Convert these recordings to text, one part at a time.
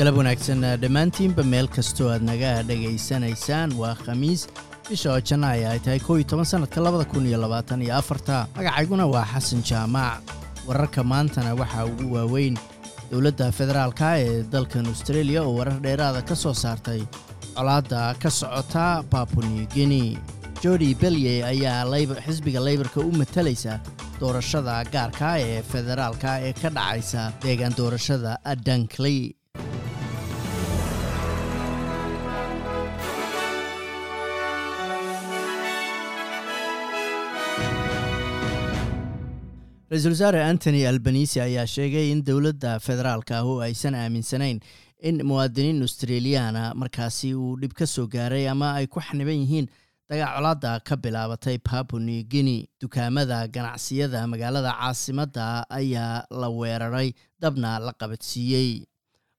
galab wanaagsan dhammaantiinba meel kastoo aad naga dhegaysanaysaan waa khamiis. Bisha oo janaayo ay tahay kow iyo toban sannadka labada kun iyo labaatan iyo afarta. Magacayguna waa xasan jaamac. Wararka maantana waxaa ugu waaweyn dowladda federaalka ee dalkan austreeliya oo warar dheeraada ka soo saartay. Colaadda ka socota babuni guinea. Jodi belye ayaa xisbiga leybarka u matalaysa doorashada gaarka ee federaalka ee ka dhacaysa deegaan doorashada dankley ra'iisul wasaare antony albanisi ayaa sheegay in dowladda federaalka ah oo aysan aaminsanayn in muwaadiniin australiyaana markaasi uu dhib ka soo gaaray ama ay ku xaniban yihiin dagaal colaadda ka bilaabatay babuni guinea. Dukaamada ganacsiyada magaalada caasimadda ayaa la weeraray dabna la qabadsiiyey.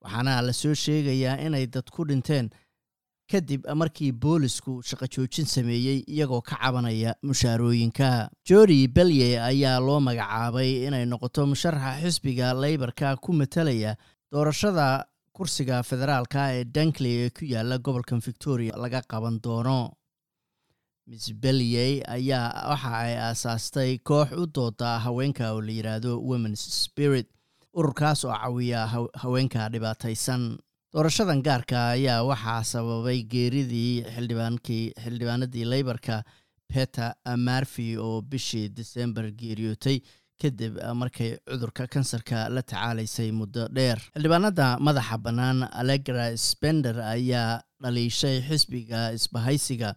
Waxaana la soo sheegayaa inay dad ku dhinteen kadib markii boolisku shaqo joojin sameeyey iyagoo ka cabanaya mushaarooyinka jodi belye ayaa loo magacaabay inay noqoto musharaxa xisbiga leybarka ku matalaya doorashada kursiga federaalka ee dankley ee ku yaalla gobolkan victoria laga qaban doono. Miss belyey ayaa waxa ay aasaastay koox u dooda haweenka oo la yidhaahdo womens spirit ururkaas oo cawiya haweenka dhibaataysan doorashadan gaarka ayaa waxaa sababay geeridii xildhibaankii xildhibaanadii leybarka peter marfi oo bishii december geeriyootay kadib markay cudurka kansarka la tacaalaysay muddo dheer. Xildhibaanada madaxa bannaan allegra spender ayaa dhaliishay xisbiga isbahaysiga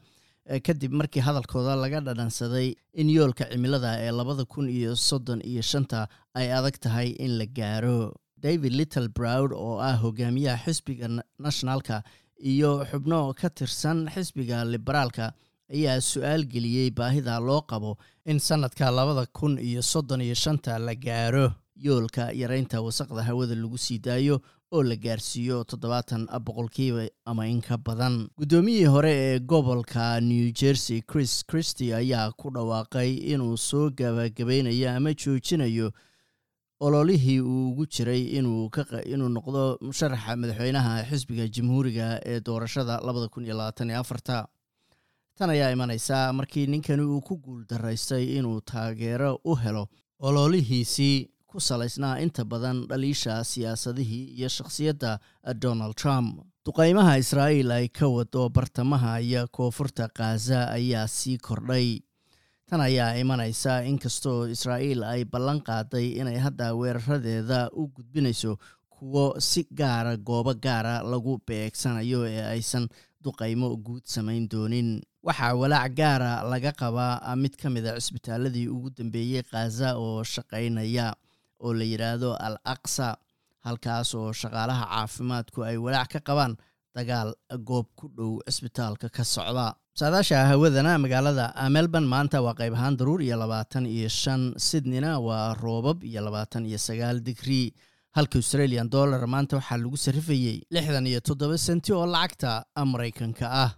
kadib markii hadalkooda laga dhadhansaday in yoolka cimilada ee labada kun iyo soddon iyo shanta ay adag tahay in la gaaro david little browd oo ah hogaamiyaha xisbiga nationalka iyo xubno ka tirsan xisbiga liberaalka ayaa su'aal geliyey baahida loo qabo in sannadka labada kun iyo soddon iyo shanta la gaaro. Yoolka yareynta wasaqda hawada lagu sii daayo oo la gaarsiiyo toddobaatan boqolkiiba ama in ka badan. Guddoomiyihii hore ee gobolka new jersey chris christy ayaa ku dhawaaqay inuu soo gabagabeynayo ama joojinayo ololihii uu ugu jiray inuu noqdo musharaxa madaxweynaha xisbiga jamhuuriga ee doorashada tan ayaa imanaysaa markii ninkani uu ku guul daraystay inuu taageero u helo ololihiisii ku salaysnaa inta badan dhaliisha siyaasadihii iyo shakhsiyadda donald trump. Duqaymaha israa'iil ay ka wado bartamaha iyo koonfurta khaza ayaa sii kordhay tan ayaa imanaysa inkastoo israa'iil ay ballan qaaday inay hadda weeraradeeda u gudbinayso kuwo si gaara goobo gaara lagu beegsanayo ee aysan duqaymo guud samayn doonin. Waxaa walaac gaara laga qabaa mid ka mid a cisbitaaladii ugu dambeeyey khaza oo shaqaynaya oo la yidhaahdo al aqsa halkaas oo shaqaalaha caafimaadku ay walaac ka qabaan dagaal goob ku dhow cisbitaalka ka socda saadaasha hawadana magaalada melbourne maanta waa qayb ahaan daruur iyo labaatan iyo shan sydneyna waa roobab iyo labaatan iyo sagaal digrii halka australian dollar maanta waxaa lagu sarrifayey lixdan iyo toddoba senti oo lacagta maraykanka ah